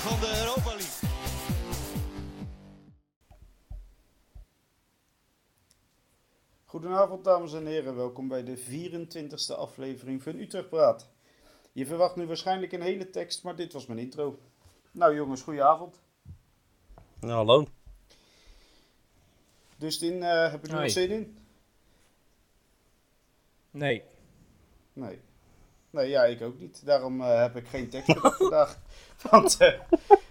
van de Europa League. Goedenavond dames en heren, welkom bij de 24e aflevering van Utrecht Praat. Je verwacht nu waarschijnlijk een hele tekst, maar dit was mijn intro. Nou jongens, goedenavond. Nou, hallo. Dustin, eh heb je er nog zin in? Nee. Nee. Nee, ja, ik ook niet. Daarom eh, heb ik geen tekst bedacht vandaag. Want eh,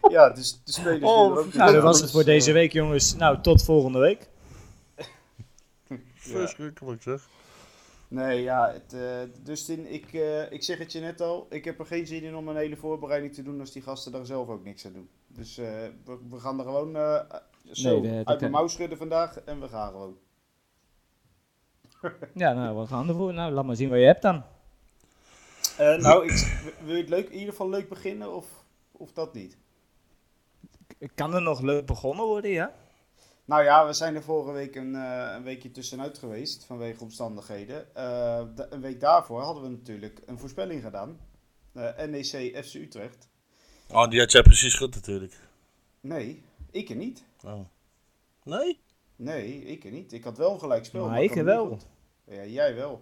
ja, dus de spelers Oh, doen ook niet Nou, dat was het voor Dus, deze eh, week, jongens. Nou, tot volgende week. Verschrikkelijk zeg. Nee, ja, het, eh, Dustin, ik, eh, ik zeg het je net al. Ik heb er geen zin in om een hele voorbereiding te doen als die gasten daar zelf ook niks aan doen. Dus eh, we, we gaan er gewoon eh, zo Nee, de- de- uit de- mouw schudden vandaag en we gaan gewoon. Ja, nou, we gaan ervoor. Nou, laat maar zien wat je hebt dan. Eh, nou, ik, wil je het leuk, in ieder geval leuk beginnen of, of dat niet? Kan er nog leuk begonnen worden, ja? Nou ja, we zijn er vorige week een, eh, een weekje tussenuit geweest vanwege omstandigheden. Eh, een week daarvoor hadden we natuurlijk een voorspelling gedaan. Eh, NEC FC Utrecht. Oh, die had jij precies goed natuurlijk. Nee, ik er niet. Oh. Nee? Nee, ik er niet. Ik had wel een gelijkspel. Maar maar ik er wel. Ja, jij wel.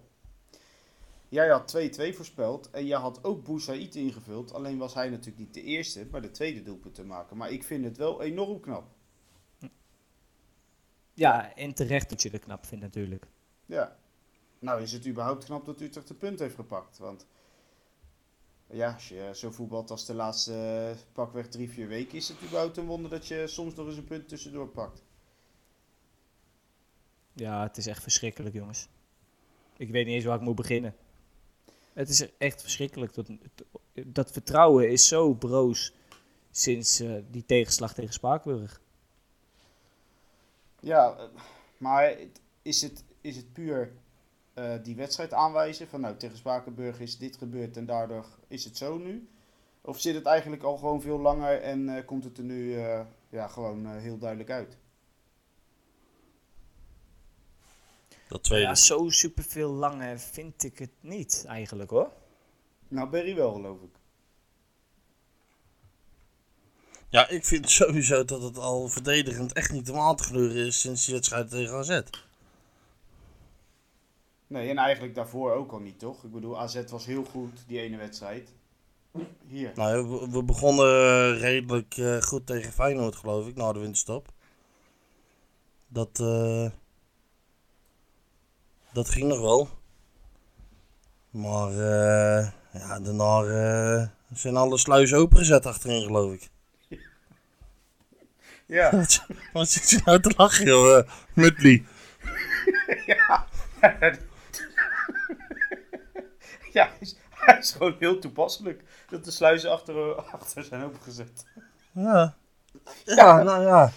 Jij had 2-2 voorspeld en jij had ook Boussaïd ingevuld. Alleen was hij natuurlijk niet de eerste bij de tweede doelpunt te maken. Maar ik vind het wel enorm knap. Ja, en terecht dat je het knap vindt natuurlijk. Ja. Nou is het überhaupt knap dat Utrecht de punt heeft gepakt. Want ja, als je zo voetbalt als de laatste eh, pakweg drie, vier weken... is het überhaupt een wonder dat je soms nog eens een punt tussendoor pakt. Ja, het is echt verschrikkelijk, jongens. Ik weet niet eens waar ik moet beginnen. Het is echt verschrikkelijk. Dat, dat vertrouwen is zo broos sinds eh, die tegenslag tegen Spakenburg. Ja, maar is het, is het puur eh, die wedstrijd aanwijzen? Van nou, tegen Spakenburg is dit gebeurd en daardoor is het zo nu? Of zit het eigenlijk al gewoon veel langer en eh, komt het er nu ja, gewoon heel duidelijk uit? Dat tweede. Ja, zo superveel langer vind ik het niet eigenlijk, hoor. Nou, Berry wel geloof ik. Ja, ik vind sowieso dat het al verdedigend echt niet om aan te gluren is sinds die wedstrijd tegen AZ. Nee, en eigenlijk daarvoor ook al niet, toch? Ik bedoel, AZ was heel goed, die ene wedstrijd. Hier. Nou, we, we begonnen redelijk eh, goed tegen Feyenoord, geloof ik, na de winterstop. Dat, eh, dat ging nog wel. Maar eh, ja, daarna eh, zijn alle sluizen opengezet achterin, geloof ik. Ja. Wat, wat zit je nou te lachen, joh, uh, Mutli? ja, hij is, hij is gewoon heel toepasselijk dat de sluizen achter, achter zijn opengezet. Ja. Ja, nou ja.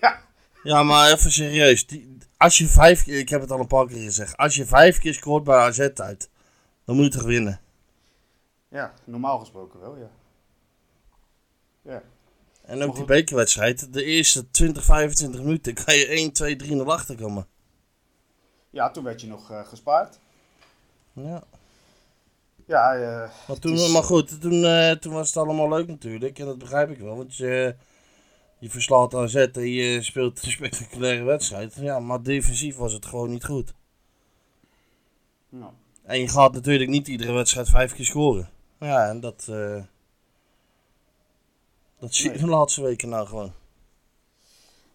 ja. Ja, maar even serieus. Die, als je vijf keer, ik heb het al een paar keer gezegd, als je vijf keer scoort bij AZ uit, dan moet je toch winnen. ja, normaal gesproken wel, ja. Ja. En Maar ook die bekerwedstrijd, de eerste 20, 25 minuten kan je 1, 2, 3 0 achter komen. Ja, toen werd je nog eh, gespaard. Ja. Ja, eh, Maar, toen, is- maar goed, toen, eh, toen was het allemaal leuk natuurlijk. En dat begrijp ik wel. Want je, je verslaat AZ en je speelt een spectaculaire wedstrijd. Ja, maar defensief was het gewoon niet goed. nou, En je gaat natuurlijk niet iedere wedstrijd vijf keer scoren. Ja, en dat, eh, dat zie je Nee. de laatste weken nou gewoon.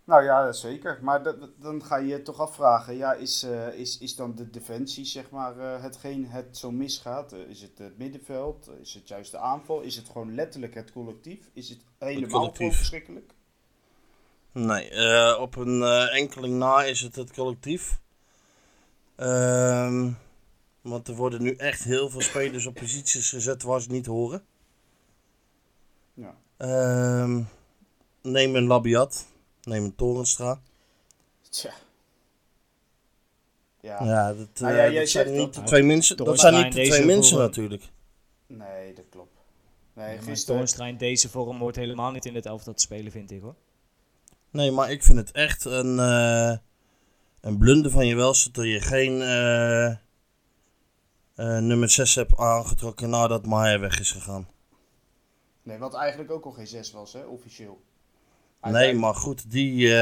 nou ja, zeker. Maar dat- dat- dan ga je je toch afvragen, ja, is, eh, is, is dan de defensie, zeg maar, eh, hetgeen het zo misgaat? Is het het middenveld? Is het juist de aanval? Is het gewoon letterlijk het collectief? Is het helemaal gewoon verschrikkelijk? Nee, eh, op een eh, enkeling na is het het collectief. Ehm, want er worden nu echt heel veel spelers op posities gezet waar ze niet horen. Ja. Ehm, neem een Labiat, neem een Torenstra. Tja. Ja. Ja, dat, Nou eh, ja, dat zijn niet dat. de twee mensen. Dat Torenstra zijn niet de twee mensen vorm. natuurlijk. Nee, dat klopt. Nee. Toornstra in deze vorm hoort helemaal niet in het elftal te spelen, vind ik hoor. Nee, maar ik vind het echt een, eh, een blunder van je welste dat je geen eh, eh, nummer 6 hebt aangetrokken nadat Maier weg is gegaan. Nee, wat eigenlijk ook al geen 6 was, hè, officieel. Nee, maar goed, die,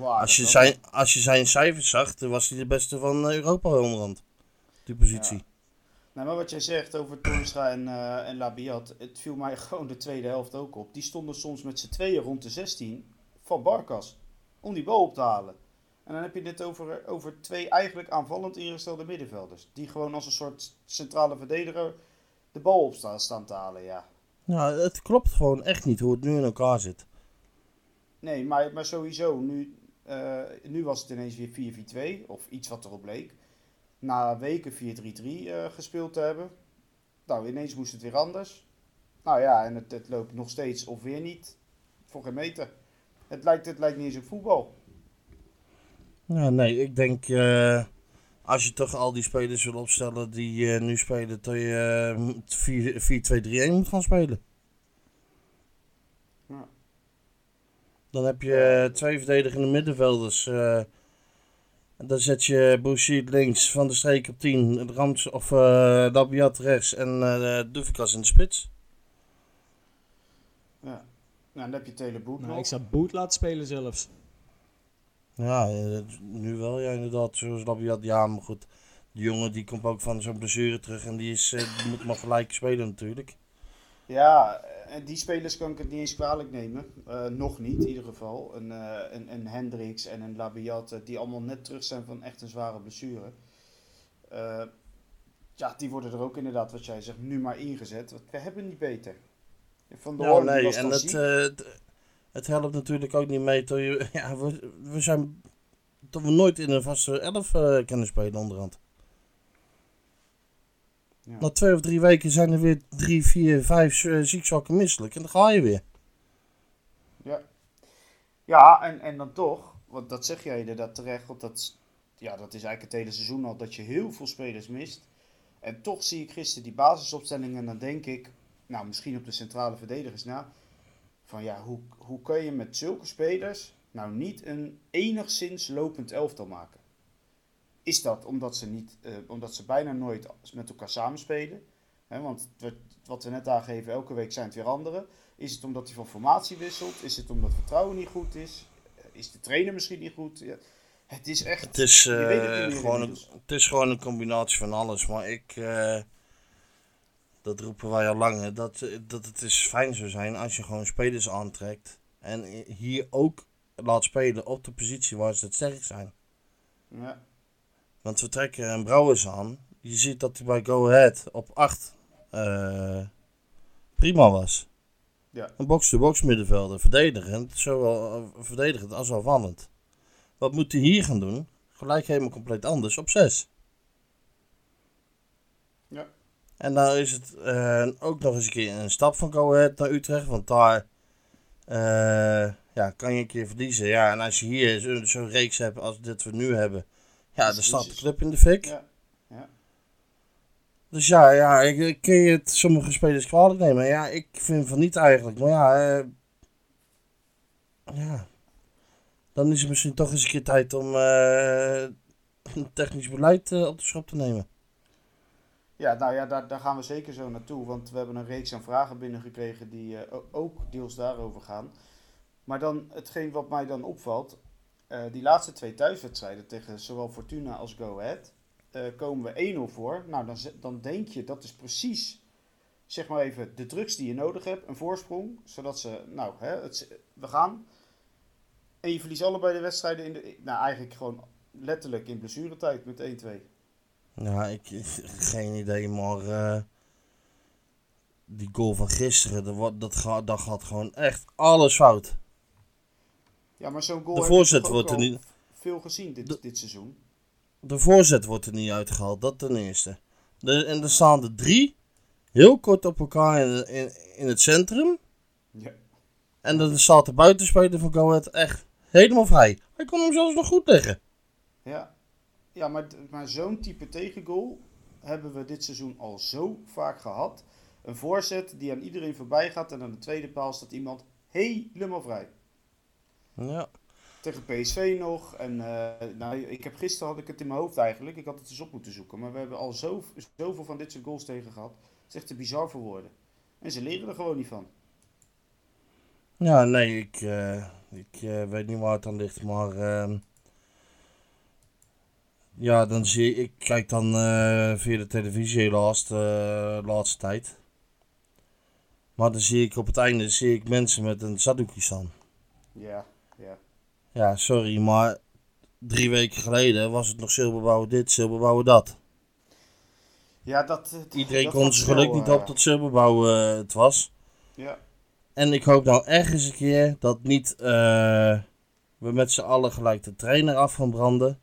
als, je zijn, als je zijn cijfers zag, dan was hij de beste van Europa onderhand. Die positie. Ja. Nou, maar wat jij zegt over Toornstra en, en Labiat, het viel mij gewoon de tweede helft ook op. Die stonden soms met z'n tweeën rond de 16 van Barkas om die bal op te halen. En dan heb je dit over, over twee eigenlijk aanvallend ingestelde middenvelders. Die gewoon als een soort centrale verdediger de bal op staan, te halen, ja. Nou, het klopt gewoon echt niet hoe het nu in elkaar zit. Nee, maar, maar sowieso, nu, eh, nu was het ineens weer 4-4-2, of iets wat erop leek. Na weken 4-3-3 eh, gespeeld te hebben. Nou, ineens moest het weer anders. Nou ja, en het, het loopt nog steeds of weer niet. Voor geen meter. Het lijkt, het lijkt niet eens op voetbal. Ja, nee, ik denk eh, als je toch al die spelers wil opstellen die eh, nu spelen, dat je eh, 4-2-3-1 moet gaan spelen. Ja. Dan heb je twee verdedigende middenvelders. en dan zet je Bouchid links, Van de Streek op 10, Rams of Labiat rechts en eh Doefikas in de spits. Ja. Nou, dan heb je Teleboet Nou, nog. ik zou Boet laten spelen zelfs. Ja, eh, nu wel, ja, inderdaad. Zoals Labiat, ja, maar goed. Die jongen die komt ook van zo'n blessure terug en die, is, eh, die moet maar gelijk spelen natuurlijk. Ja, en die spelers kan ik het niet eens kwalijk nemen. Eh, nog niet, in ieder geval. Een, eh, een, een Hendricks en een Labiat, die allemaal net terug zijn van echt een zware blessure. Eh, ja, die worden er ook inderdaad, wat jij zegt, nu maar ingezet. Want we hebben niet beter. Van de Ja, die nee, was en het, eh, het, helpt natuurlijk ook niet mee dat je, ja, we, we zijn, dat we nooit in een vaste elf eh, kunnen spelen onderhand. Ja. Na twee of drie weken zijn er weer drie, vier, vijf uh, ziekzakken misselijk en dan ga je weer. Ja, ja en, en dan toch, want dat zeg jij inderdaad terecht, dat, ja, dat is eigenlijk het hele seizoen al, dat je heel veel spelers mist. En toch zie ik gisteren die basisopstellingen en dan denk ik, nou misschien op de centrale verdedigers na, van ja, hoe, hoe kun je met zulke spelers nou niet een enigszins lopend elftal maken? Is dat omdat ze, niet, eh, omdat ze bijna nooit met elkaar samenspelen? Hè, want wat- we net aangeven, elke week zijn het weer anderen. Is het omdat hij van formatie wisselt? Is het omdat vertrouwen niet goed is? Is de trainer misschien niet goed? Ja, het is echt. Het is, het eh, gewoon een, het is gewoon een combinatie van alles, maar ik, eh, dat roepen wij al lang, dat, eh, dat het is fijn zou zijn als je gewoon spelers aantrekt en hier ook laat spelen op de positie waar ze het sterk zijn. Ja, Want we trekken een Brouwers aan. Je ziet dat hij bij Go Ahead op 8 eh, prima was. Ja. Een box-to-box middenvelder, verdedigend, zowel eh, verdedigend als aanvallend. Wat moet hij hier gaan doen? Gelijk helemaal compleet anders op 6. Ja. En dan is het eh, ook nog eens een keer een stap van Ahead naar Utrecht, want daar eh, ja, kan je een keer verliezen. Ja, en als je hier zo- zo'n reeks hebt als dit we nu hebben, ja, dan staat de club in de fik. ja, Dus ja, ja ik, kun je het sommige spelers kwalijk nemen. Ja, ik vind van niet eigenlijk. Maar ja, eh, ja. Dan is het misschien toch eens een keer tijd om een technisch beleid op de schop te nemen. Ja nou ja, daar, gaan we zeker zo naartoe. Want we hebben een reeks aan vragen binnengekregen die eh, ook deels daarover gaan. Maar dan hetgeen wat mij dan opvalt. eh, die laatste twee thuiswedstrijden tegen zowel Fortuna als Go Ahead. eh, komen we 1-0 voor. Nou, dan, dan denk je dat is precies, zeg maar even, de drugs die je nodig hebt. Een voorsprong, zodat ze, nou, hè, het, we gaan. En je verliest allebei de wedstrijden in de, nou eigenlijk gewoon letterlijk in blessuretijd met 1-2. Ja, ik, geen idee, maar eh, die goal van gisteren, dat, dat, gaat, dat gaat gewoon echt alles fout. Ja, maar zo'n goal De voorzet wordt er niet- veel gezien dit, De- dit seizoen. De voorzet wordt er niet uitgehaald, dat ten eerste. De, en er staan er drie, heel kort op elkaar in, in, in het centrum. Ja. En dan staat de buitenspeler van Go Ahead echt helemaal vrij. Hij kon hem zelfs nog goed leggen. Ja, ja maar, maar zo'n type tegengoal hebben we dit seizoen al zo vaak gehad. Een voorzet die aan iedereen voorbij gaat en aan de tweede paal staat iemand helemaal vrij. Ja. Tegen PSV nog. En eh, nou, ik heb gisteren had ik het in mijn hoofd eigenlijk. Ik had het eens op moeten zoeken. Maar we hebben al zo, zoveel van dit soort goals tegen gehad. Het is echt te bizar voor woorden. En ze leren er gewoon niet van. Ja, nee, ik, eh, ik eh, weet niet waar het aan ligt, maar ehm, ja, dan zie ik, ik kijk dan eh, via de televisie helaas de laatste tijd. Maar dan zie ik op het einde zie ik mensen met een Saduki staan. Ja, ja. Ja, sorry, maar drie weken geleden was het nog zilverbouwen dit, zilverbouwen dat. Ja, dat... het- Iedereen dat kon zijn geluk niet eh, op dat zilverbouwen eh, het was. Ja, En ik hoop nou ergens een keer dat niet eh, we met z'n allen gelijk de trainer af gaan branden.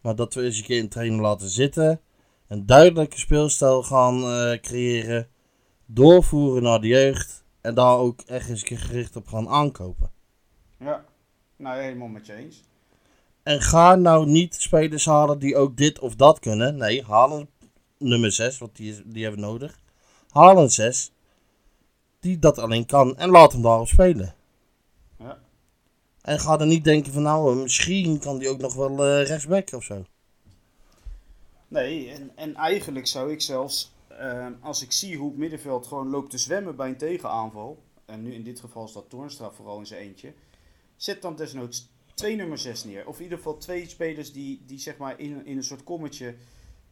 Maar dat we eens een keer een trainer laten zitten. Een duidelijke speelstijl gaan eh, creëren. Doorvoeren naar de jeugd. En daar ook ergens een keer gericht op gaan aankopen. ja. Nou, helemaal met je eens. En ga nou niet spelers halen die ook dit of dat kunnen. Nee, haal een nummer 6, want die, is, die hebben we nodig. Haal een 6 die dat alleen kan en laat hem daarop spelen. En ga dan niet denken van nou, misschien kan die ook nog wel eh rechtsback of zo. Nee, en, en eigenlijk zou ik zelfs, eh, als ik zie hoe het middenveld gewoon loopt te zwemmen bij een tegenaanval, en nu in dit geval is dat Toornstra vooral in zijn eentje, zet dan desnoods twee nummer 6 neer. Of in ieder geval twee spelers die, die zeg maar in, in een soort kommetje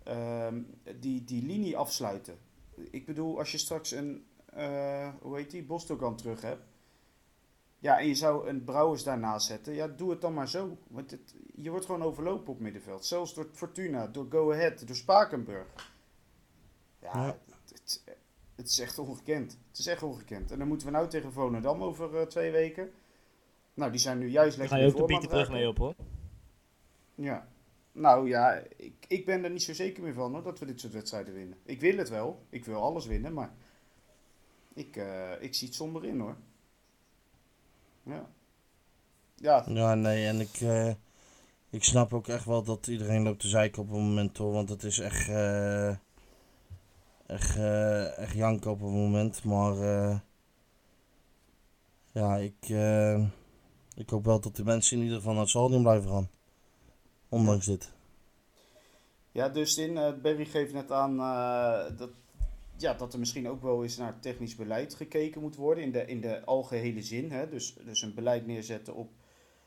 ehm, die, die linie afsluiten. Ik bedoel, als je straks een, eh, hoe heet die, Bostogan terug hebt, ja, en je zou een Brouwers daarnaast zetten, ja, doe het dan maar zo. Want het, je wordt gewoon overlopen op middenveld. Zelfs door Fortuna, door Go Ahead, door Spakenburg. Ja, Ja. Het, het- het is echt ongekend. Het is echt ongekend. En dan moeten we nou tegen Volendam over eh, twee weken. Nou, die zijn nu juist lekker ga je in ook de terug mee op hoor. Ja. Nou ja, ik, ik ben er niet zo zeker meer van hoor, dat we dit soort wedstrijden winnen. Ik wil het wel. Ik wil alles winnen, maar ik, eh, ik zie het somber in hoor. Ja. Ja, Ja, nee, en ik, eh, ik snap ook echt wel dat iedereen loopt te zeiken op het moment hoor. Want het is echt, eh, echt, eh, echt janken op het moment. Maar ja, ik, ik hoop wel dat de mensen in ieder geval naar het stadion blijven gaan. Ondanks dit. Ja, dus in Berry geeft net aan dat, ja, dat er misschien ook wel eens naar technisch beleid gekeken moet worden in de, in de algehele zin. Hè? Dus, dus een beleid neerzetten op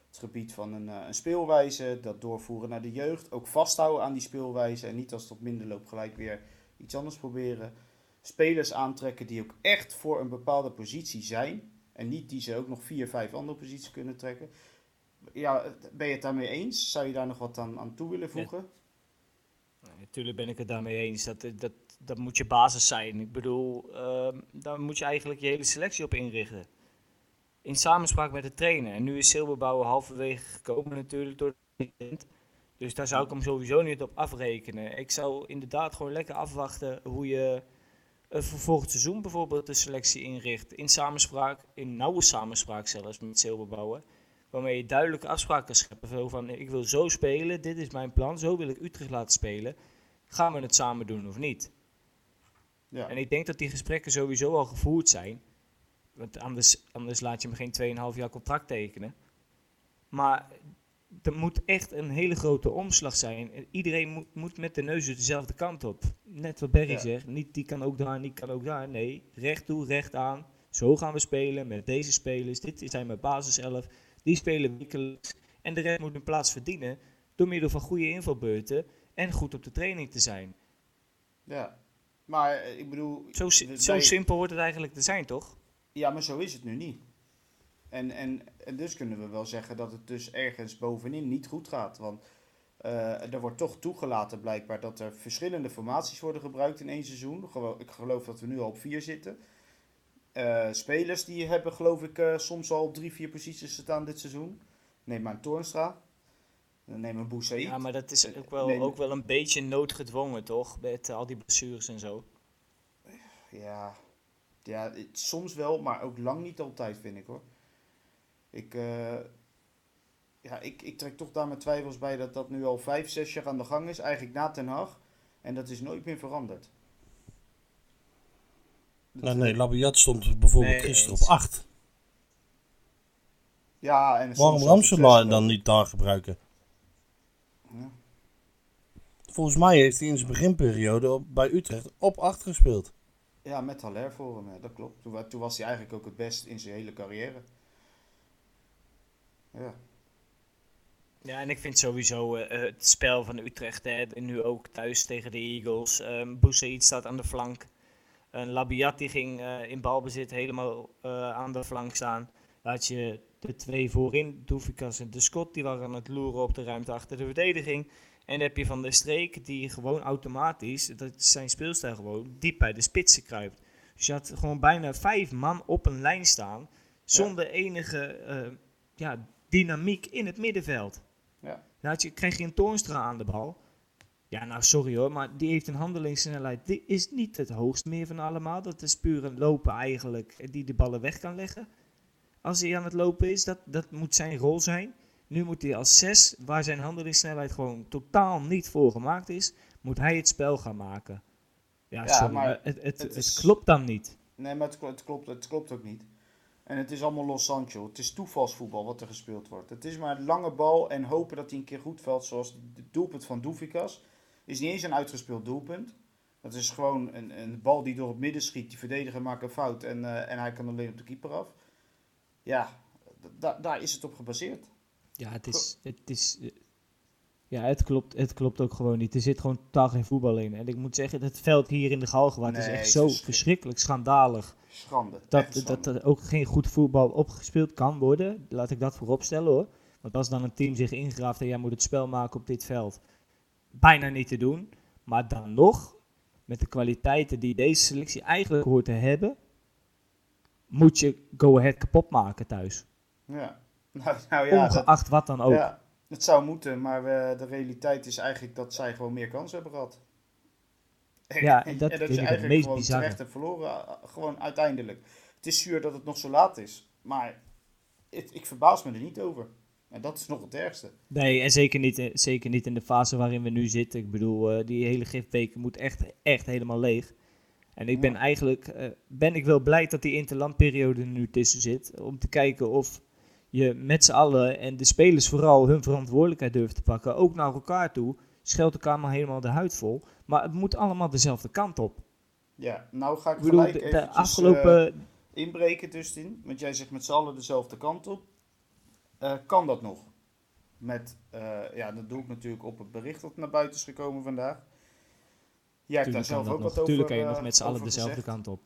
het gebied van een, eh, een speelwijze, dat doorvoeren naar de jeugd, ook vasthouden aan die speelwijze en niet als het op minder loopt gelijk weer iets anders proberen. Spelers aantrekken die ook echt voor een bepaalde positie zijn en niet die ze ook nog vier, vijf andere posities kunnen trekken. Ja, ben je het daarmee eens? Zou je daar nog wat aan, aan toe willen voegen? Natuurlijk ben ik het daarmee eens. Dat, dat, dat moet je basis zijn. Ik bedoel, ehm, daar moet je eigenlijk je hele selectie op inrichten. In samenspraak met de trainer. En nu is Silberbouwer halverwege gekomen natuurlijk door de. Dus daar zou ik hem sowieso niet op afrekenen. Ik zou inderdaad gewoon lekker afwachten hoe je uh, volgend seizoen bijvoorbeeld de selectie inricht. In samenspraak, in nauwe samenspraak zelfs met Silberbouwer. Waarmee je duidelijke afspraken schept. Zo van, ik wil zo spelen, dit is mijn plan, zo wil ik Utrecht laten spelen. Gaan we het samen doen of niet? Ja. En ik denk dat die gesprekken sowieso al gevoerd zijn. Want anders, anders laat je hem geen 2,5 jaar contract tekenen. Maar er moet echt een hele grote omslag zijn. Iedereen moet, moet met de neus dezelfde kant op. Net wat Berry Ja. zegt. Niet die kan ook daar, niet kan ook daar. Nee, recht toe, recht aan. Zo gaan we spelen met deze spelers. Dit zijn mijn basiself. Die spelen wekelijks. En de rest moet een plaats verdienen. Door middel van goede invalbeurten. En goed op de training te zijn. Ja, maar eh, ik bedoel... Zo, si- wij- zo simpel wordt het eigenlijk te zijn, toch? Ja, maar zo is het nu niet. En, en, en dus kunnen we wel zeggen dat het dus ergens bovenin niet goed gaat. Want eh, er wordt toch toegelaten blijkbaar dat er verschillende formaties worden gebruikt in één seizoen. Ik geloof dat we nu al op vier zitten. Eh, spelers die hebben geloof ik soms al drie, vier posities staan dit seizoen. Neem maar een Toornstra. Neem een Boussaïd. Ja, maar dat is ook wel, ook wel een beetje noodgedwongen, toch? Met eh, al die blessures en zo. Ja, ja het- soms wel, maar ook lang niet altijd, vind ik hoor. Ik, eh, ja, ik, ik trek toch daar mijn twijfels bij dat dat nu al vijf, zes jaar aan de gang is, eigenlijk na Ten Hag. En dat is nooit meer veranderd. Nou, nee, Labiat stond bijvoorbeeld Nee, gisteren eens. op 8. Ja, en Waarom Ramselaar dan niet daar gebruiken? Ja. Volgens mij heeft hij in zijn beginperiode op, bij Utrecht op 8 gespeeld. Ja, met Haller voor hem, ja, dat klopt. Toen, toen was hij eigenlijk ook het best in zijn hele carrière. Ja, Ja, en ik vind sowieso eh, eh, het spel van Utrecht, hè, en nu ook thuis tegen de Eagles. Um, Boussaïd staat aan de flank. En Labiat die ging eh, in balbezit helemaal eh, aan de flank staan. Had je de twee voorin, Doefikas en De Scott, die waren aan het loeren op de ruimte achter de verdediging. En dan heb je Van der Streek, die gewoon automatisch, dat is zijn speelstijl gewoon, diep bij de spitsen kruipt. Dus je had gewoon bijna vijf man op een lijn staan, zonder enige eh, ja, dynamiek in het middenveld. ja. Dan had je, kreeg je een Toornstra aan de bal. Ja, nou sorry hoor, maar die heeft een handelingssnelheid. Die is niet het hoogst meer van allemaal. Dat is puur een lopen eigenlijk, die de ballen weg kan leggen. Als hij aan het lopen is, dat, dat moet zijn rol zijn. Nu moet hij als 6, waar zijn handelingssnelheid gewoon totaal niet voor gemaakt is, moet hij het spel gaan maken. Ja, Ja, sorry, maar maar het, het, het het, is- klopt dan niet. Nee, maar het, kl- het, klopt, het klopt ook niet. En het is allemaal Los Sancho. Het is toevalsvoetbal wat er gespeeld wordt. Het is maar lange bal en hopen dat hij een keer goed valt. Zoals het doelpunt van Doefikas. Is niet eens een uitgespeeld doelpunt. Dat is gewoon een, een bal die door het midden schiet. Die verdediger maakt een fout en, eh, en hij kan alleen op de keeper af. Ja, da- daar is het op gebaseerd. Ja, het is. Het is eh, ja, het klopt, het klopt ook gewoon niet. Er zit gewoon totaal geen voetbal in. En ik moet zeggen, het veld hier in de Galgenwaard is echt zo verschrikkelijk schandalig. Schande. Dat, dat er ook geen goed voetbal opgespeeld kan worden. Laat ik dat voorop stellen hoor. Want als dan een team zich ingraaft en jij moet het spel maken op dit veld. Bijna niet te doen. Maar dan nog, met de kwaliteiten die deze selectie eigenlijk hoort te hebben, moet je Go Ahead kapot maken thuis. Ja. Nou, nou ja, dat- Ongeacht wat dan ook. Ja, het zou moeten, maar eh, de realiteit is eigenlijk dat zij gewoon meer kansen hebben gehad. Ja, en dat en vind je eigenlijk meest gewoon bizarre. terecht hebt verloren, eh, gewoon uiteindelijk. Het is zuur dat het nog zo laat is, maar het, ik verbaas me er niet over. En dat is nog het ergste. Nee, en zeker niet, in- zeker niet in de fase waarin we nu zitten. Ik bedoel, eh, die hele gifweek moet echt, echt helemaal leeg. En ik ben eigenlijk eh, ben ik wel blij dat die interlandperiode er nu tussen zit. Om te kijken of je met z'n allen en de spelers vooral hun verantwoordelijkheid durft te pakken. Ook naar elkaar toe. Scheld elkaar maar helemaal de huid vol. Maar het moet allemaal dezelfde kant op. Ja, nou ga ik, Ik bedoel, gelijk de, afgelopen... eh, inbreken Dustin. Want jij zegt met z'n allen dezelfde kant op. Eh, kan dat nog? Met, ja, dat doe ik natuurlijk op het bericht dat naar buiten is gekomen vandaag. Jij hebt daar zelf ook nog. wat over Tuurlijk kan je eh, nog met z'n allen dezelfde gezegd. kant op.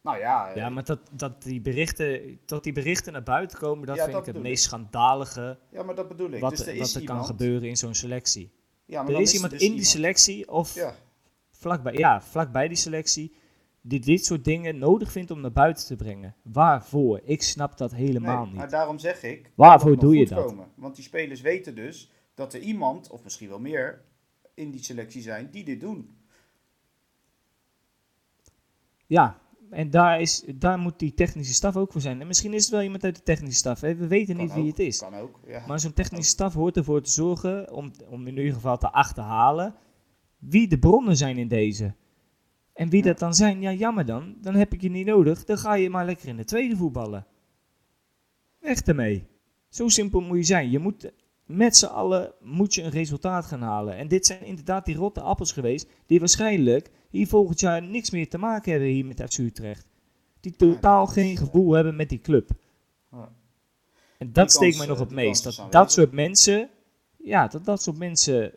Nou ja, eh, Ja, maar dat, dat, die berichten, dat die berichten naar buiten komen, dat Ja, vind dat ik het meest schandalige ja, maar dat bedoel ik. wat, dus er wat is er iemand, kan gebeuren in zo'n selectie. Ja, maar Er dan is iemand dus in die iemand. selectie of Ja, vlakbij, ja, vlakbij die selectie die dit soort dingen nodig vindt om naar buiten te brengen. Waarvoor? Ik snap dat helemaal nee, maar niet. daarom zeg ik. Waarvoor doe je dat? Komen. Want die spelers weten dus dat er iemand, of misschien wel meer, in die selectie zijn die dit doen. Ja, en daar, is, daar moet die technische staf ook voor zijn. En misschien is het wel iemand uit de technische staf. Hè? We weten Kan niet wie het is. Kan ook, ja. Maar zo'n technische staf hoort ervoor te zorgen om, om in ieder geval te achterhalen wie de bronnen zijn in deze. En wie Ja. dat dan zijn, ja jammer dan, dan heb ik je niet nodig. Dan ga je maar lekker in de tweede voetballen. Weg ermee. Zo simpel moet je zijn. Je moet met z'n allen moet je een resultaat gaan halen. En dit zijn inderdaad die rotte appels geweest die waarschijnlijk hier volgend jaar niks meer te maken hebben hier met FC Utrecht. Die totaal geen eh, gevoel hebben met die club. Ja. En dat steekt mij nog eh, het die meest. Dat dat soort mensen, ja, dat dat soort mensen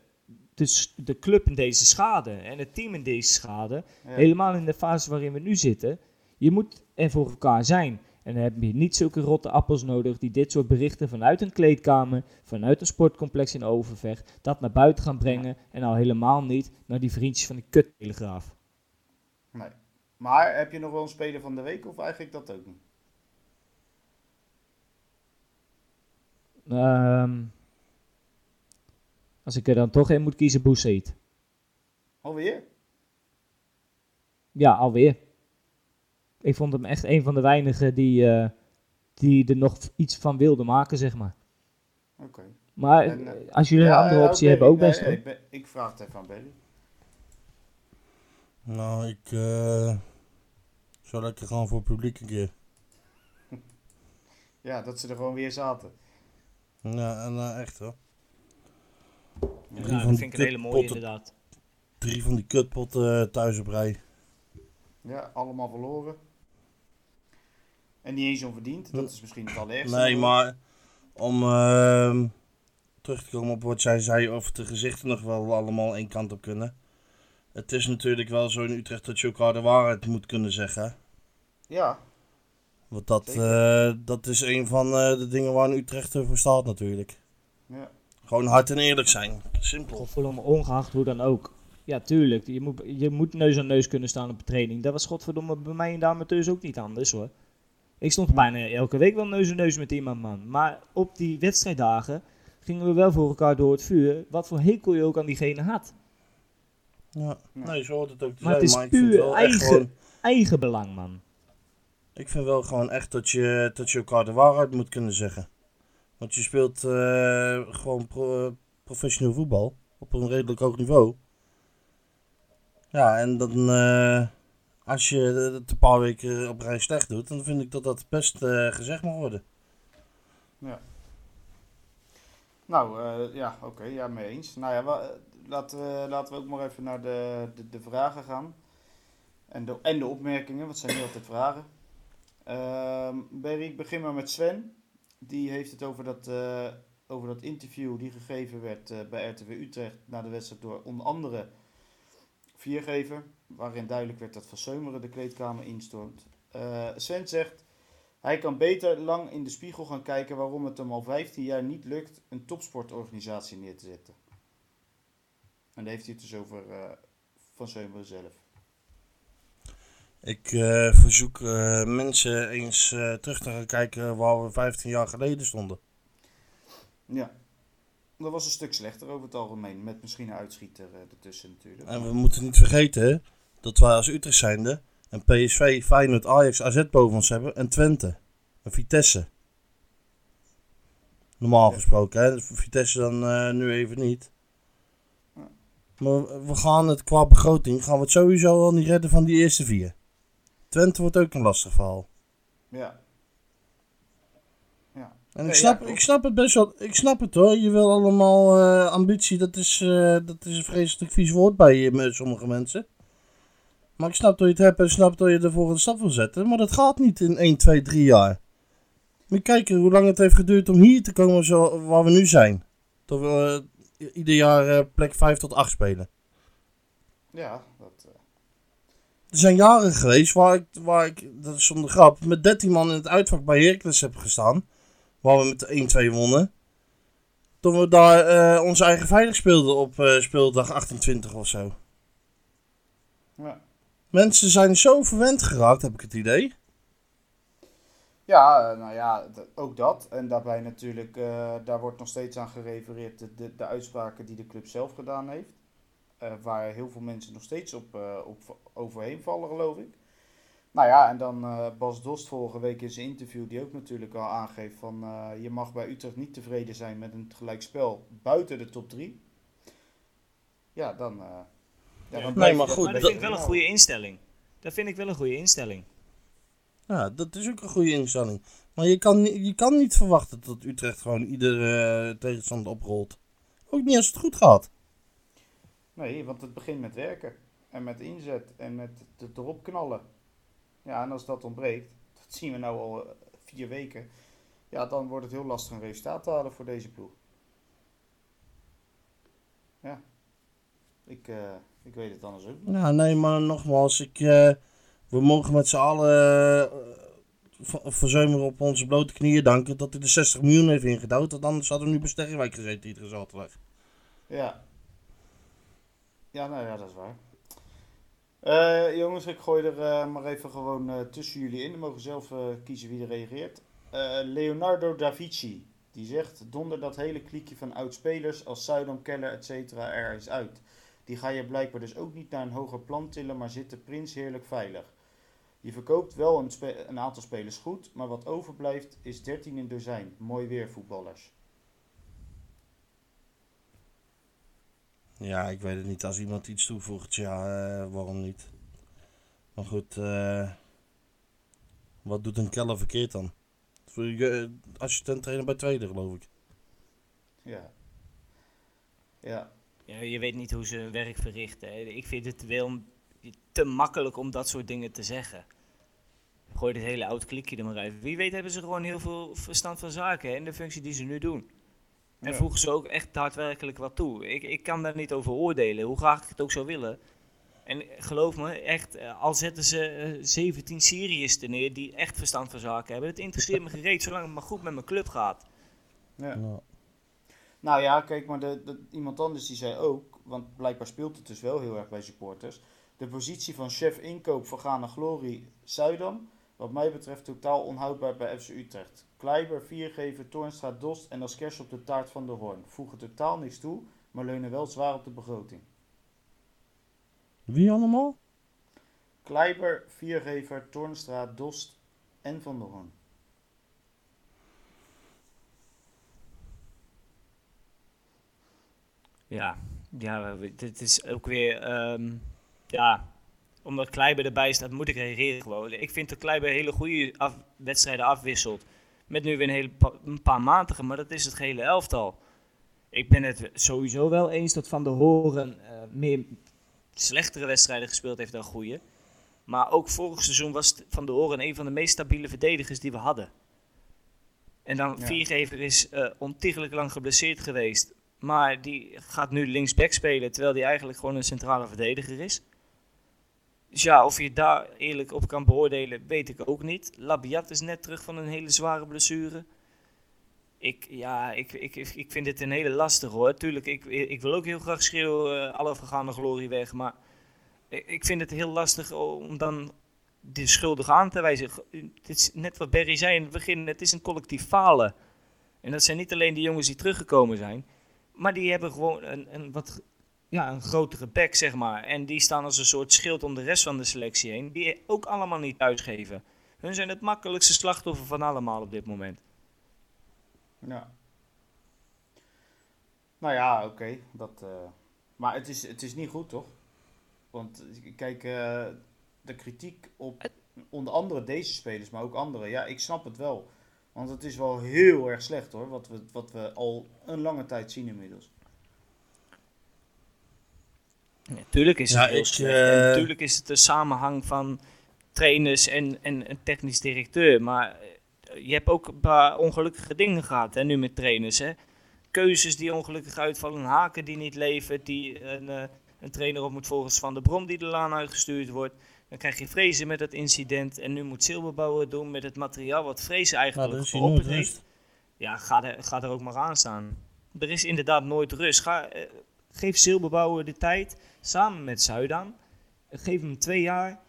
dus de club in deze schade en het team in deze schade, helemaal in de fase waarin we nu zitten, je moet er voor elkaar zijn. En dan heb je niet zulke rotte appels nodig die dit soort berichten vanuit een kleedkamer, vanuit een sportcomplex in Overvecht, dat naar buiten gaan brengen en al helemaal niet naar die vriendjes van die kuttelegraaf. Nee. Maar heb je nog wel een speler van de week of eigenlijk dat ook niet? Ehm, als ik er dan toch in moet kiezen, Boussaïd. Alweer? Ja, alweer. Ik vond hem echt een van de weinigen die, eh, die er nog iets van wilde maken, zeg maar. Oké. Maar En, eh, als jullie een andere ja, optie hebben, ook best nee, ik, ben- ik vraag het even aan Belly. Nou, ik eh zou lekker gaan voor het publiek een keer. Ja, dat ze er gewoon weer zaten. Ja, en eh, echt hoor. Ja, dat vind ik een hele mooie inderdaad. Drie van die kutpotten thuis op rij. Ja, allemaal verloren. En niet eens onverdiend. Dat is misschien het allerergste. Nee, maar om ehm, terug te komen op wat jij zei of de gezichten nog wel allemaal één kant op kunnen. Het is natuurlijk wel zo in Utrecht dat je elkaar de waarheid moet kunnen zeggen. Ja, Want dat, eh, dat is een van eh, de dingen waar een Utrecht voor staat natuurlijk. ja. Gewoon hard en eerlijk zijn. Simpel. Godverdomme, ongeacht hoe dan ook. Ja, tuurlijk. Je moet, je moet neus aan neus kunnen staan op een training. Dat was godverdomme bij mij en de amateurs ook niet anders hoor. Ik stond bijna elke week wel neus aan neus met iemand man. Maar op die wedstrijddagen gingen we wel voor elkaar door het vuur. Wat voor hekel je ook aan diegene had. Ja. Nee, zo hoort het ook te Maar zijn. het is maar puur wel eigen- gewoon- Eigen belang man. Ik vind wel gewoon echt dat je, dat je elkaar de waarheid moet kunnen zeggen. Want je speelt eh, gewoon pro- professioneel voetbal op een redelijk hoog niveau. Ja, en dan eh, als je het een paar weken op rij slecht doet, dan vind ik dat dat best eh, gezegd mag worden. Nou, eh, ja, oké, ja, mee eens. Nou ja, laten, we, laten we ook maar even naar de, de, de vragen gaan. En de, en de opmerkingen, wat zijn niet altijd vragen. Ehm Berry, ik begin maar met Sven. Die heeft het over dat, eh, over dat interview die gegeven werd bij RTW Utrecht na de wedstrijd door onder andere Viergever. Waarin duidelijk werd dat Van Seumeren de kleedkamer instormt. Eh, Sven zegt, hij kan beter lang in de spiegel gaan kijken waarom het hem al 15 jaar niet lukt een topsportorganisatie neer te zetten. En daar heeft hij het dus over eh, Van Seumeren zelf. Ik eh, verzoek mensen eens terug te gaan kijken waar we 15 jaar geleden stonden. Ja. Dat was een stuk slechter over het algemeen. Met misschien een uitschieter ertussen natuurlijk. En we moeten niet vergeten dat wij als Utrecht zijnde en PSV, Feyenoord, Ajax, AZ boven ons hebben en Twente. En Vitesse. Normaal Ja. gesproken, hè. Vitesse dan eh, nu even niet. Maar we gaan het qua begroting, gaan we het sowieso al niet redden van die eerste vier. Twente wordt ook een lastig verhaal. Ja. Ja. En ik, snap, ja, ik snap het best wel. Ik snap het hoor. Je wil allemaal eh, ambitie. Dat is, eh, dat is een vreselijk vies woord bij sommige mensen. Maar ik snap dat je het hebt en snap dat je de volgende stap wil zetten. Maar dat gaat niet in 1, 2, 3 jaar. Moet kijken hoe lang het heeft geduurd om hier te komen zo, waar we nu zijn. Dat we eh, ieder jaar eh, plek 5 tot 8 spelen. Ja, dat, eh, Er zijn jaren geweest waar ik, waar ik, dat is zonder grap, met 13 man in het uitvak bij Heracles heb gestaan. Waar we met 1-2 wonnen. Toen we daar onze eigen veilig speelden op speeldag 28 of zo. ja. Mensen zijn zo verwend geraakt, heb ik het idee. Ja, eh, nou ja, ook dat. En daarbij natuurlijk, eh, daar wordt nog steeds aan gerefereerd de, de, de uitspraken die de club zelf gedaan heeft. Eh, waar heel veel mensen nog steeds op, op overheen vallen, geloof ik. Nou ja, en dan Bas Dost vorige week in zijn interview, die ook natuurlijk al aangeeft van je mag bij Utrecht niet tevreden zijn met een gelijkspel buiten de top 3. Ja, dan. Ja, Nee, maar dat goed, maar dat dat- vind ik wel een goede instelling. Dat vind ik wel een goede instelling. Ja, dat is ook een goede instelling. Maar je kan, je kan niet verwachten dat Utrecht gewoon iedere eh, tegenstander oprolt. Ook niet als het goed gaat. Nee, want het begint met werken. En met inzet. En met het erop knallen. Ja, en als dat ontbreekt, dat zien we nou al eh, vier weken. Ja, dan wordt het heel lastig een resultaat te halen voor deze ploeg. Ja. Ik, eh, ik weet het anders ook niet. Ja, nee, maar nogmaals, ik, eh, we mogen met z'n allen uh, verzuimeren op onze blote knieën danken dat hij de 60 miljoen heeft ingedouwd. Want anders hadden we nu bij Sterrenwijk gezeten iedere zaterdag. Ja. Ja, nou ja, dat is waar. Eh, jongens, ik gooi er maar even gewoon tussen jullie in. We mogen zelf kiezen wie er reageert. Leonardo da Vinci, die zegt... Donder dat hele kliekje van oud-spelers als Zuidam, Keller, etc. er eens uit. Die ga je blijkbaar dus ook niet naar een hoger plan tillen, maar zitten prins heerlijk veilig. Je verkoopt wel een, aantal spelers goed, maar wat overblijft is 13 in dozijn. Mooi weer voetballers. Ja, ik weet het niet. Als iemand iets toevoegt, ja, eh, waarom niet? Maar goed, eh, wat doet een Keller verkeerd dan? Voor je eh, assistent trainer bij tweede, geloof ik. Ja. Ja. Ja, je weet niet hoe ze hun werk verrichten. hè. Ik vind het wel te makkelijk om dat soort dingen te zeggen. Gooi dit hele oud klikje er maar uit. Wie weet hebben ze gewoon heel veel verstand van zaken hè, in de functie die ze nu doen. En Ja. voegen ze ook echt daadwerkelijk wat toe. Ik, ik kan daar niet over oordelen, hoe graag ik het ook zou willen. En geloof me, echt, eh, al zetten ze eh, 17 Syriërs er neer die echt verstand van zaken hebben. Het interesseert me gereed, zolang het maar goed met mijn club gaat. Ja. Nou ja, kijk, maar de, de- iemand anders die zei ook, want blijkbaar speelt het dus wel heel erg bij supporters. De positie van chef inkoop van Ghana Glory Zuidam, wat mij betreft totaal onhoudbaar bij FC Utrecht. Kleiber, Viergever, Toornstra, Dost en als kers op de taart van de Hoorn. Voegen totaal niks toe, maar leunen wel zwaar op de begroting. Wie allemaal? Kleiber, Viergever, Toornstra, Dost en Van der Hoorn. Ja, ja dit is ook weer. ehm, ja, omdat Kleiber erbij staat, moet ik reageren gewoon. Ik vind dat Kleiber hele goede af- wedstrijden afwisselt. Met nu weer een, hele pa- een paar matige, maar dat is het gehele elftal. Ik ben het sowieso wel eens dat Van der Horen eh, meer slechtere wedstrijden gespeeld heeft dan goede. Maar ook vorig seizoen was Van der Horen een van de meest stabiele verdedigers die we hadden. En dan Ja. Viergever is eh ontiegelijk lang geblesseerd geweest. Maar die gaat nu linksback spelen, terwijl hij eigenlijk gewoon een centrale verdediger is. Dus ja, of je daar eerlijk op kan beoordelen, weet ik ook niet. Labiat is net terug van een hele zware blessure. Ik, ja, ik, ik, ik vind dit een hele lastige hoor. Tuurlijk, ik, ik wil ook heel graag schreeuwen, uh, alle vergaande glorie weg. Maar ik, ik vind het heel lastig om dan de schuldige aan te wijzen. Het is net wat Berry zei in het begin, het is een collectief falen. En dat zijn niet alleen die jongens die teruggekomen zijn. Maar die hebben gewoon een, een wat ja, een grotere bek, zeg maar. En die staan als een soort schild om de rest van de selectie heen. Die ook allemaal niet thuisgeven. Hun zijn het makkelijkste slachtoffer van allemaal op dit moment. Ja. Nou ja, oké. dat. eh, maar het is, het is niet goed, toch? Want kijk, eh, de kritiek op onder andere deze spelers, maar ook andere. Ja, ik snap het wel. Want het is wel heel erg slecht hoor, wat we, wat we al een lange tijd zien inmiddels. Ja, tuurlijk is het Ja, ik, slecht. eh, natuurlijk is het de samenhang van trainers en, en een technisch directeur. Maar eh, je hebt ook een paar ongelukkige dingen gehad hè, nu met trainers. Hè. Keuzes die ongelukkig uitvallen, haken die niet levert, die een, eh, een trainer op moet volgens Van de Brom die de laan uitgestuurd wordt. Dan krijg je Vrezen met dat incident en nu moet Silberbouwer doen met het materiaal wat Vrezen Nou, eigenlijk geopperd nooit heeft. Ja, ga er, ga er ook maar aan staan. Er is inderdaad nooit rust. Ga, eh, geef Silberbouwer de tijd, samen met Zuidaan. Eh, Geef hem twee jaar.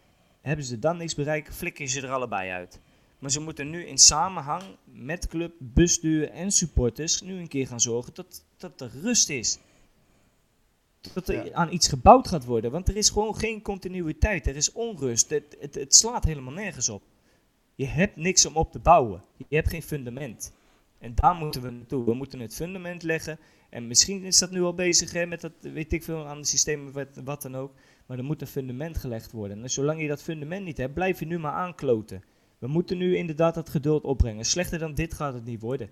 Hebben ze dan niks bereikt, flikken ze er allebei uit. Maar ze moeten nu in samenhang met club, bestuur en supporters nu een keer gaan zorgen dat, dat er rust is. Dat er Ja. aan iets gebouwd gaat worden. Want er is gewoon geen continuïteit. Er is onrust. Het, het, het slaat helemaal nergens op. Je hebt niks om op te bouwen. Je hebt geen fundament. En daar moeten we naartoe. We moeten het fundament leggen. En misschien is dat nu al bezig hè, met dat, weet ik veel, aan de systemen, wat, wat dan ook. Maar er moet een fundament gelegd worden. En zolang je dat fundament niet hebt, blijf je nu maar aankloten. We moeten nu inderdaad dat geduld opbrengen. Slechter dan dit gaat het niet worden.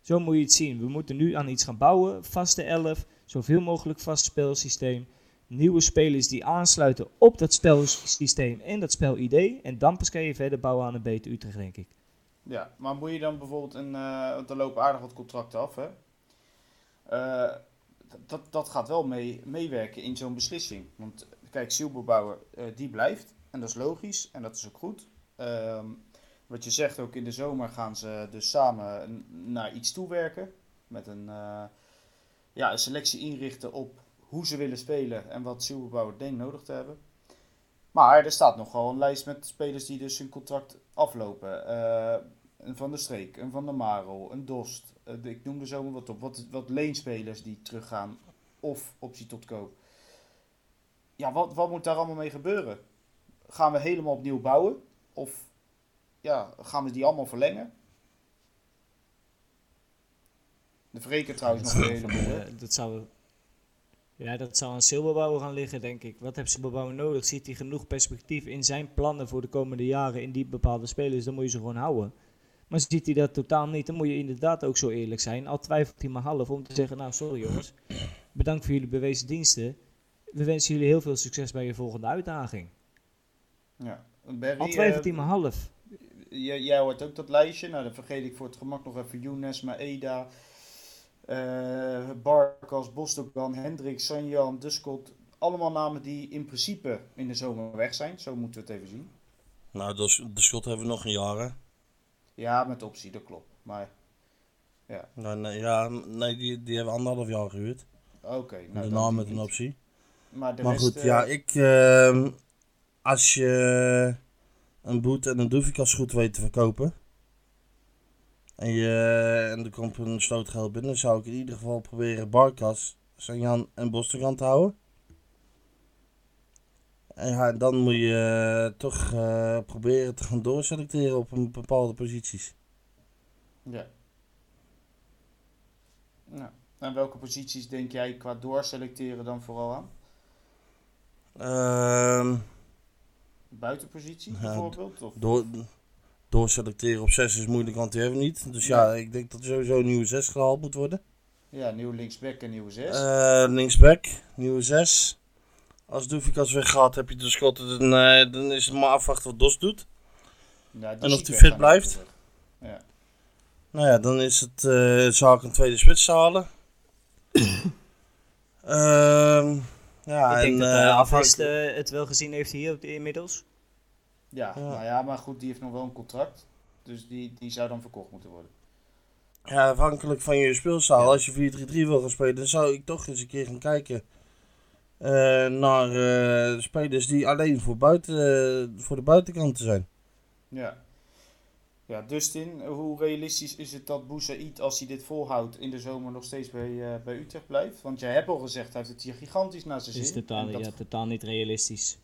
Zo moet je het zien. We moeten nu aan iets gaan bouwen. Vaste elf, zoveel mogelijk vast spelsysteem. Nieuwe spelers die aansluiten op dat spelsysteem en dat spelidee. En dan pas kan je verder bouwen aan een beter Utrecht, denk ik. Ja, maar moet je dan bijvoorbeeld een. eh want er lopen aardig wat contracten af, hè? Eh, dat, dat gaat wel mee, meewerken in zo'n beslissing. Want kijk, Silberbouwer, eh die blijft. En dat is logisch en dat is ook goed. Ehm, wat je zegt, ook in de zomer gaan ze dus samen naar iets toewerken. Met een, ja, een selectie inrichten op hoe ze willen spelen en wat Silberbouwer denkt nodig te hebben. Maar er staat nogal een lijst met spelers die dus hun contract aflopen. Eh, een Van der Streek, een Van der Marel, een Dost. eh, ik noem er zomaar wat op. Wat, wat leenspelers die teruggaan of optie tot koop. Ja, wat, wat moet daar allemaal mee gebeuren? Gaan we helemaal opnieuw bouwen? Of ja, gaan we die allemaal verlengen? De Vreken trouwens nog een heleboel. dat zou, ja, dat zou aan Silberbouwer gaan liggen, denk ik. Wat heeft Silberbouwer nodig? Ziet hij genoeg perspectief in zijn plannen voor de komende jaren in die bepaalde spelers? Dan moet je ze gewoon houden. Maar ziet hij dat totaal niet, dan moet je inderdaad ook zo eerlijk zijn. Al twijfelt hij maar half om te zeggen, nou sorry jongens, bedankt voor jullie bewezen diensten. we wensen jullie heel veel succes bij je volgende uitdaging. Ja. Barry, Al twee eh, tien maar half. Jij, jij hoort ook dat lijstje. Nou, dan vergeet ik voor het gemak nog even Younes, Maeda, eh Barkas, Bosdogan, Hendrik, Sanjan, Duskot. Allemaal namen die in principe in de zomer weg zijn. Zo moeten we het even zien. Nou, dus, de schot hebben we nog een jaar, hè? Ja, met optie, dat klopt. Maar Nou, nee, ja, nee, die, die hebben anderhalf jaar gehuurd. oké. nou, Daarna met een optie. Maar, de Maar rest, goed, eh, ja, ik... ehm, als je een boet en een doefikas goed weet te verkopen... En, je, en er komt een slootgeld binnen, zou ik in ieder geval proberen Barkas, Sanjan en Bostogan te houden. En ja, dan moet je eh, toch eh, proberen te gaan doorselecteren op een bepaalde posities. Ja. Nou, en welke posities denk jij qua doorselecteren dan vooral aan? Ehm, Buitenpositie bijvoorbeeld? Of? door, doorselecteren op 6 is moeilijk, want die hebben we niet. Dus ja, ik denk dat er sowieso een nieuwe 6 gehaald moet worden. Ja, nieuw linksback en nieuwe 6. Eh, linksback, nieuwe 6. Als Doefikas weggaat, heb je de schotten. Dan, eh, dan is het maar afwachten wat Dos doet. ja, en of weg fit blijft? weg. Ja. Nou ja, dan is het eh zaak een tweede spits te halen. Ehm, ja, ik denk en, dat uh, het wel gezien heeft hier op de- inmiddels. Ja, Ja. nou ja, maar goed, die heeft nog wel een contract. Dus die, die zou dan verkocht moeten worden. Ja, afhankelijk van je speelstijl. Ja. Als je 4-3-3 wil gaan spelen, dan zou ik toch eens een keer gaan kijken eh, naar eh, spelers die alleen voor, buiten, eh, voor de buitenkant zijn. Ja. Ja, Dustin, hoe realistisch is het dat Boussaïd, als hij dit volhoudt, in de zomer nog steeds bij, eh, bij Utrecht blijft? Want jij hebt al gezegd, hij heeft het hier gigantisch naar zijn Dat is zin. totaal, dat, ja, totaal niet realistisch.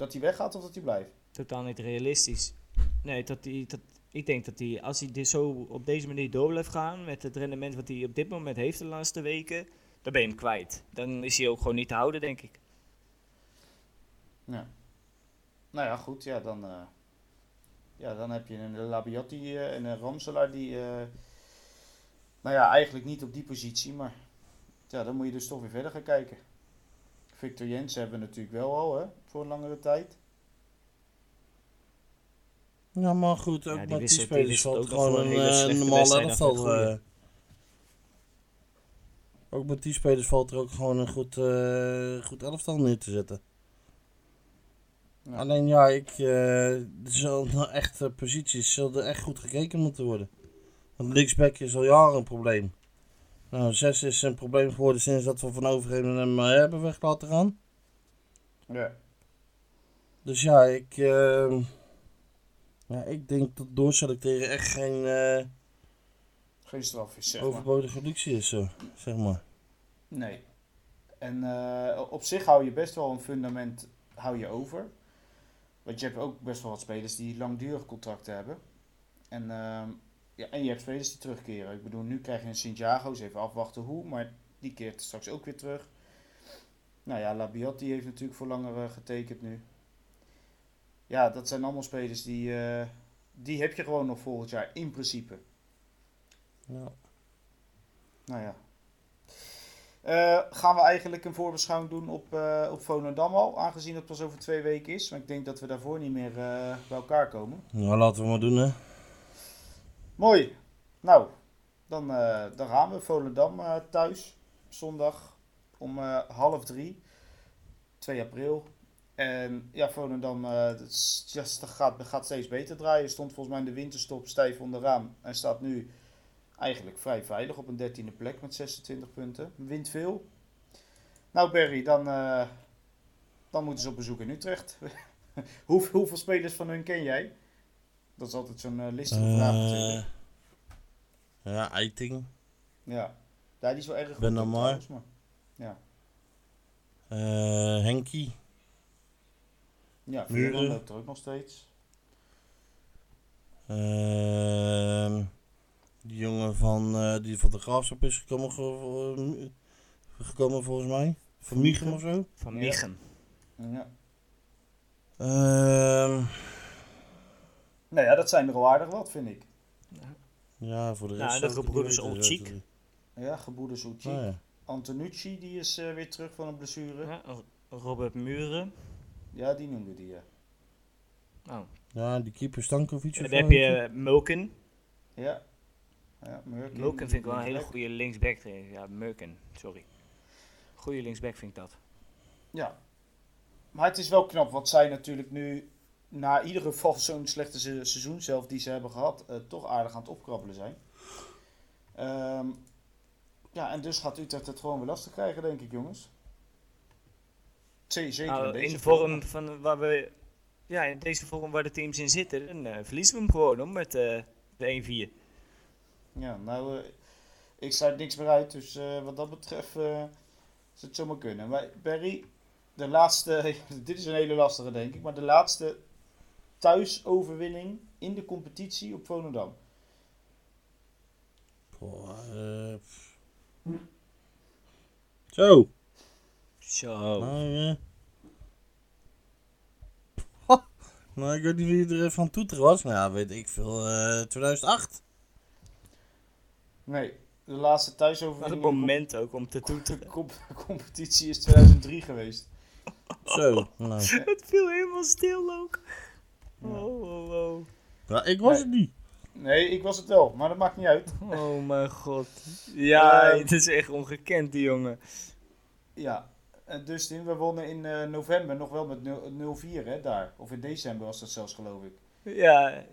Dat hij weggaat of dat hij blijft? Totaal niet realistisch. Nee, dat die, dat, ik denk dat hij, als hij dit zo op deze manier door blijft gaan, met het rendement wat hij op dit moment heeft de laatste weken, dan ben je hem kwijt. Dan is hij ook gewoon niet te houden, denk ik. Ja. Nou ja, goed, ja, dan, eh, ja, dan heb je een Labiotti eh, en een Ramselaar die, eh, nou ja, eigenlijk niet op die positie, maar ja, dan moet je dus toch weer verder gaan kijken. Victor Jens hebben we natuurlijk wel al, hè, voor een langere tijd. Ja, maar goed, ook Ja, die met die spelers valt gewoon een, eh, normaal af elftal. eh. ook met die spelers valt er ook gewoon een goed, eh, goed elftal neer te zetten. Ja. Alleen ja, ik, eh, er zullen echt posities zullen er echt goed gekeken moeten worden. Want linksback is al jaren een probleem. Nou, 6 is een probleem geworden sinds dat we van Overheden hem hebben weg laten gaan. Ja. Dus ja, ik, eh, ja, ik denk dat doorselecteren echt geen eh, Geen straf is, zeg maar. overbodige luxe is, zo, zeg maar. Nee. En eh, op zich hou je best wel een fundament hou je over. Want je hebt ook best wel wat spelers die langdurig contracten hebben. En, ehm, ja, en je hebt spelers die terugkeren. Ik bedoel, nu krijg je een Santiago, eens even afwachten hoe, maar die keert straks ook weer terug. Nou ja, Labiat die heeft natuurlijk voor langer eh, getekend nu. Ja, dat zijn allemaal spelers die, eh, die heb je gewoon nog volgend jaar in principe. Ja. Nou ja. Eh, gaan we eigenlijk een voorbeschouwing doen op, eh op Volendam al, aangezien het pas over twee weken is. Maar ik denk dat we daarvoor niet meer bij elkaar komen. Nou, laten we maar doen, hè. Mooi. Nou, dan, dan gaan we. Volendam thuis, zondag om half drie, 2 april. En ja, Volendam eh, just, dat gaat, gaat steeds beter draaien. Stond volgens mij in de winterstop stijf onderaan. En staat nu eigenlijk vrij veilig op een dertiende plek met 26 punten. Wint veel. Nou Berry, dan, eh, dan moeten ze op bezoek in Utrecht. Hoe, hoeveel spelers van hun ken jij? Dat is altijd zo'n eh, listige vraag natuurlijk. Ja, Eiting. Ja. ja, die is wel erg goed. Ben maar. eh Henkie. Ja, Muren. Veerman loopt er ook nog steeds. Ehm, die jongen van, eh, die van de Graafschap is gekomen, ge- eh, gekomen volgens mij. Van Michel of zo. Van. Michen. Ja. Ehm, Nou ja, dat zijn er al aardig wat, vind ik. ja, voor de Nou, rest. en zou de gebroeders te- Ja, geboeders Oetjie. Ah, ja. Antonucci, die is eh, weer terug van een blessure. Ja, Robert Muren. Die noemde die, ja. Oh. Ja, die keeper Stankovic. En of dan heb je Mulken. Ja. Ja. Mulken vind ik wel een hele goede linksback. Ja, Mulken, sorry. Goede linksback vind ik dat. Ja. Maar het is wel knap, wat zij natuurlijk nu, na ieder geval zo'n slechte se- seizoen zelf die ze hebben gehad, eh, toch aardig aan het opkrabbelen zijn. Ehm, ja, en dus gaat Utrecht het gewoon weer lastig krijgen, denk ik, jongens. Zeker Nou, in deze in de vorm van waar we. Ja, in deze vorm waar de teams in zitten, dan eh, verliezen we hem gewoon hoor, met eh, de 1-4. Ja, nou, eh, ik sluit niks meer uit, dus eh, wat dat betreft zou het zomaar kunnen. Maar Barry, de laatste, dit is een hele lastige denk ik, maar de laatste thuisoverwinning in de competitie op Volendam. Pff. Zo. Zo. Eh. Ha, nou, ik weet niet wie er van toeter was. Nou ja, weet ik veel. eh 2008. Nee, de laatste thuisoverwinning de moment ook om te toeteren. com- competitie is 2003 geweest. Zo. Nou. Het viel helemaal stil ook. Oh, oh, oh. Ja, ik was Nee. het niet. Nee, ik was het wel, maar dat maakt niet uit. Oh mijn god. Ja, het is echt ongekend die jongen. Ja, Dustin, we wonnen in eh, november nog wel met 0 0-4 hè, daar. Of in december was dat zelfs, geloof ik. Ja.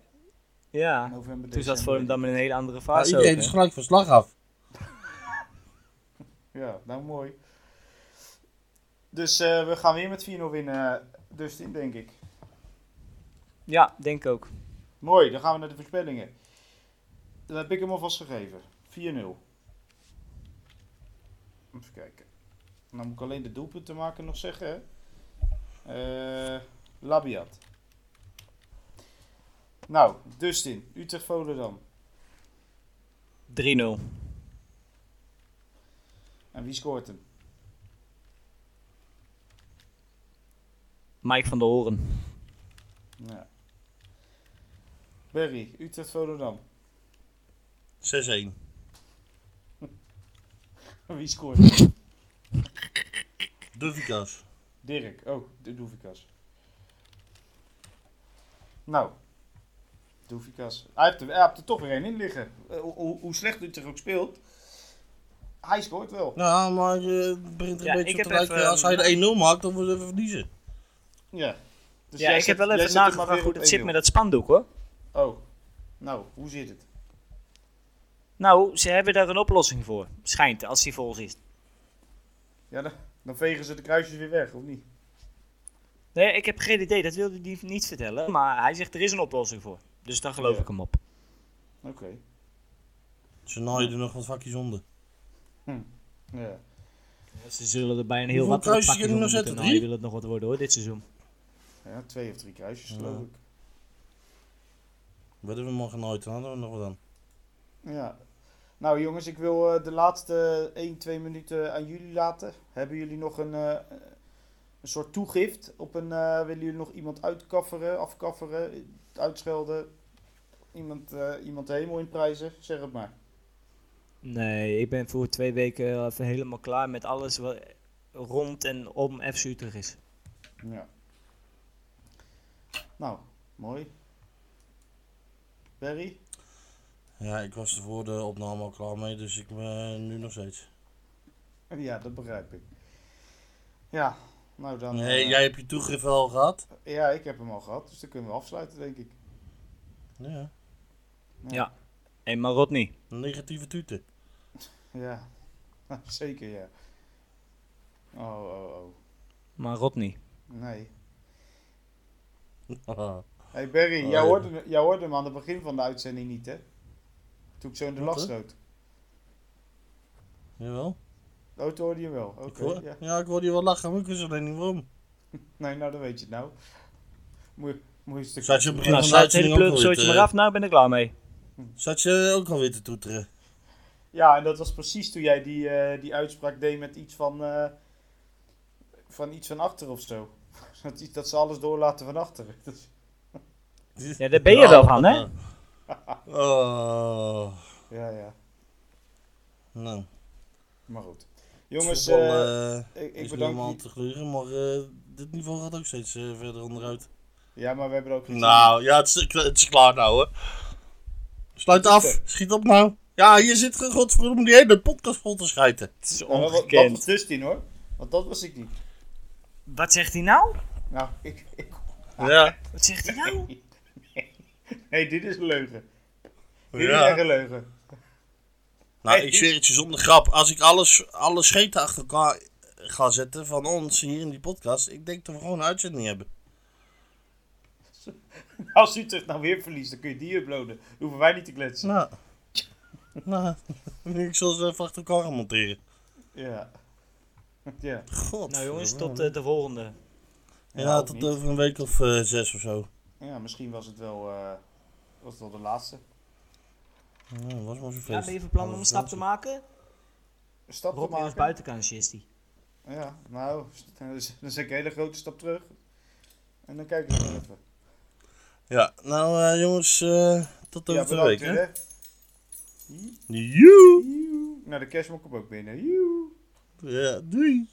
Ja. November, Toen zat december. Volendam in een hele andere Ja, fase iedereen ook, is gelijk van slag af. Ja, nou mooi. Dus eh, we gaan weer met 4-0 winnen, eh, Dustin, denk ik. Ja, denk ook. Mooi, dan gaan we naar de voorspellingen. Dan heb ik hem alvast gegeven. 4-0. Even kijken. Dan moet ik alleen de doelpunten maken nog zeggen. Eh Labiat. Nou, Dustin, Utrecht Volendam. 3-0. En wie scoort hem? Mike van der Horen. Ja. Berry, Utrecht Volendam. 6-1. Wie scoort hem? Dovikas. Dirk. Oh, de Doevikas. Nou. Doevikas. Hij heeft, er, hij heeft er toch weer één in liggen. Eh, hoe- hoe, hoe slecht Utrecht ook speelt. Hij scoort wel. Ja, maar eh, het begint er Ja, een beetje op te lijken. Als hij de 1-0 maakt, dan worden we verliezen. Ja. Dus ja, ik zet- heb wel even nagevraagd weer hoe het zit 1-0. met dat spandoek hoor. Oh. Nou, hoe zit het? Nou, ze hebben daar een oplossing voor. Schijnt, als die vol is. Ja, dan, dan vegen ze de kruisjes weer weg, of niet? Nee, ik heb geen idee. Dat wilde hij niet vertellen. Maar hij zegt er is een oplossing voor. Dus dan geloof Ja. ik hem op. Oké. Ze naaien er nog wat vakjes onder. Ja. Ze zullen er bij een heel Hoeveel wat wat kruisjes onder nog zetten? Nou, je wil het nog wat worden hoor, dit seizoen. ja, twee of drie kruisjes, Ja. geloof ik. Werden we morgen nooit, dan hadden we nog wat aan. Ja. Nou jongens, ik wil eh, de laatste 1, 2 minuten aan jullie laten. Hebben jullie nog een, eh, een soort toegift? Op een, eh, willen jullie nog iemand uitkafferen, afkafferen, uitschelden? Iemand, iemand de hemel inprijzen? Zeg het maar. Nee, ik ben voor twee weken even helemaal klaar met alles wat rond en om FC Utrecht is. Ja. Nou, mooi. Barry? Ja, ik was er voor de opname al klaar mee, dus ik ben nu nog steeds. Ja, dat begrijp ik. Ja, nou dan... Nee, eh, jij hebt je toegift wel gehad? Ja, ik heb hem al gehad, dus dan kunnen we afsluiten, denk ik. Ja. Ja. Hé, maar Rodney. Een negatieve tute. Ja, zeker ja. Oh, oh, oh. Maar Rodney. Nee. Hey Barry, Oh, jij, ja. hoorde, jij hoorde hem aan het begin van de uitzending niet, hè? Toen ik zo in de hè? schoot. Jawel. Oh, toen hoorde je wel. Oké, hoor, ja. ja. ik hoorde je wel lachen, maar ik wist alleen niet waarom. Nee, nou, dan weet je het nou. Moet, je- moet je een stuk... Zat je op Nou, van de sluit hele alweer maar af. Nou ben ik klaar mee. Zat je ook alweer te toeteren? Ja, en dat was precies toen jij die, eh, die uitspraak deed met iets van... eh, van iets van achter of zo. Dat, dat ze alles doorlaten van achteren. Dus, Ja, daar ben je wel van, hè? Oh. ja, ja. Nou. Maar goed. Jongens, Voetbal, eh, eh, ik, ik is bedank je. te gluren, maar eh, dit niveau gaat ook steeds verder onderuit. Ja, maar we hebben er ook Nou, ja, het is, het is klaar nou, hè. Sluit af, schiet op nou. Ja, hier zit godverdomme die hele podcast vol te schijten. Het is Nou, wat- wat, wat ongekend. was Dustin hoor? Want dat was ik niet. Wat zegt hij nou? Nou, ik, ik, Ja. Wat zegt hij nou? nee, dit is een leugen. Dit is echt een leugen. Nou, Hey, ik zweer het je zonder grap. Als ik alles, alle scheten achter elkaar ga zetten van ons hier in die podcast, ik denk dat we gewoon een uitzending hebben. Als Utrecht nou weer verliest, dan kun je die uploaden. Dan hoeven wij niet te kletsen. Nou, nou ik zal ze even achter elkaar gaan monteren. Ja. Ja. God. Nou jongens, tot eh, de volgende. Ja, tot niet. over een week of eh, zes of zo. Ja, misschien was het wel, eh, was het wel de laatste. Ja, dat was zo'n feest. Ja, ben je van plan om een stap te maken? Een stap te Rob als maken. buitenkansje is die. Ja, nou, dan is ik een hele grote stap terug. En dan kijken we even. Ja, nou eh, jongens, eh, tot over Ja, de week. Hè? hè. Joe. Nou, de kerstmok komt ook binnen. Joe. Ja, doei!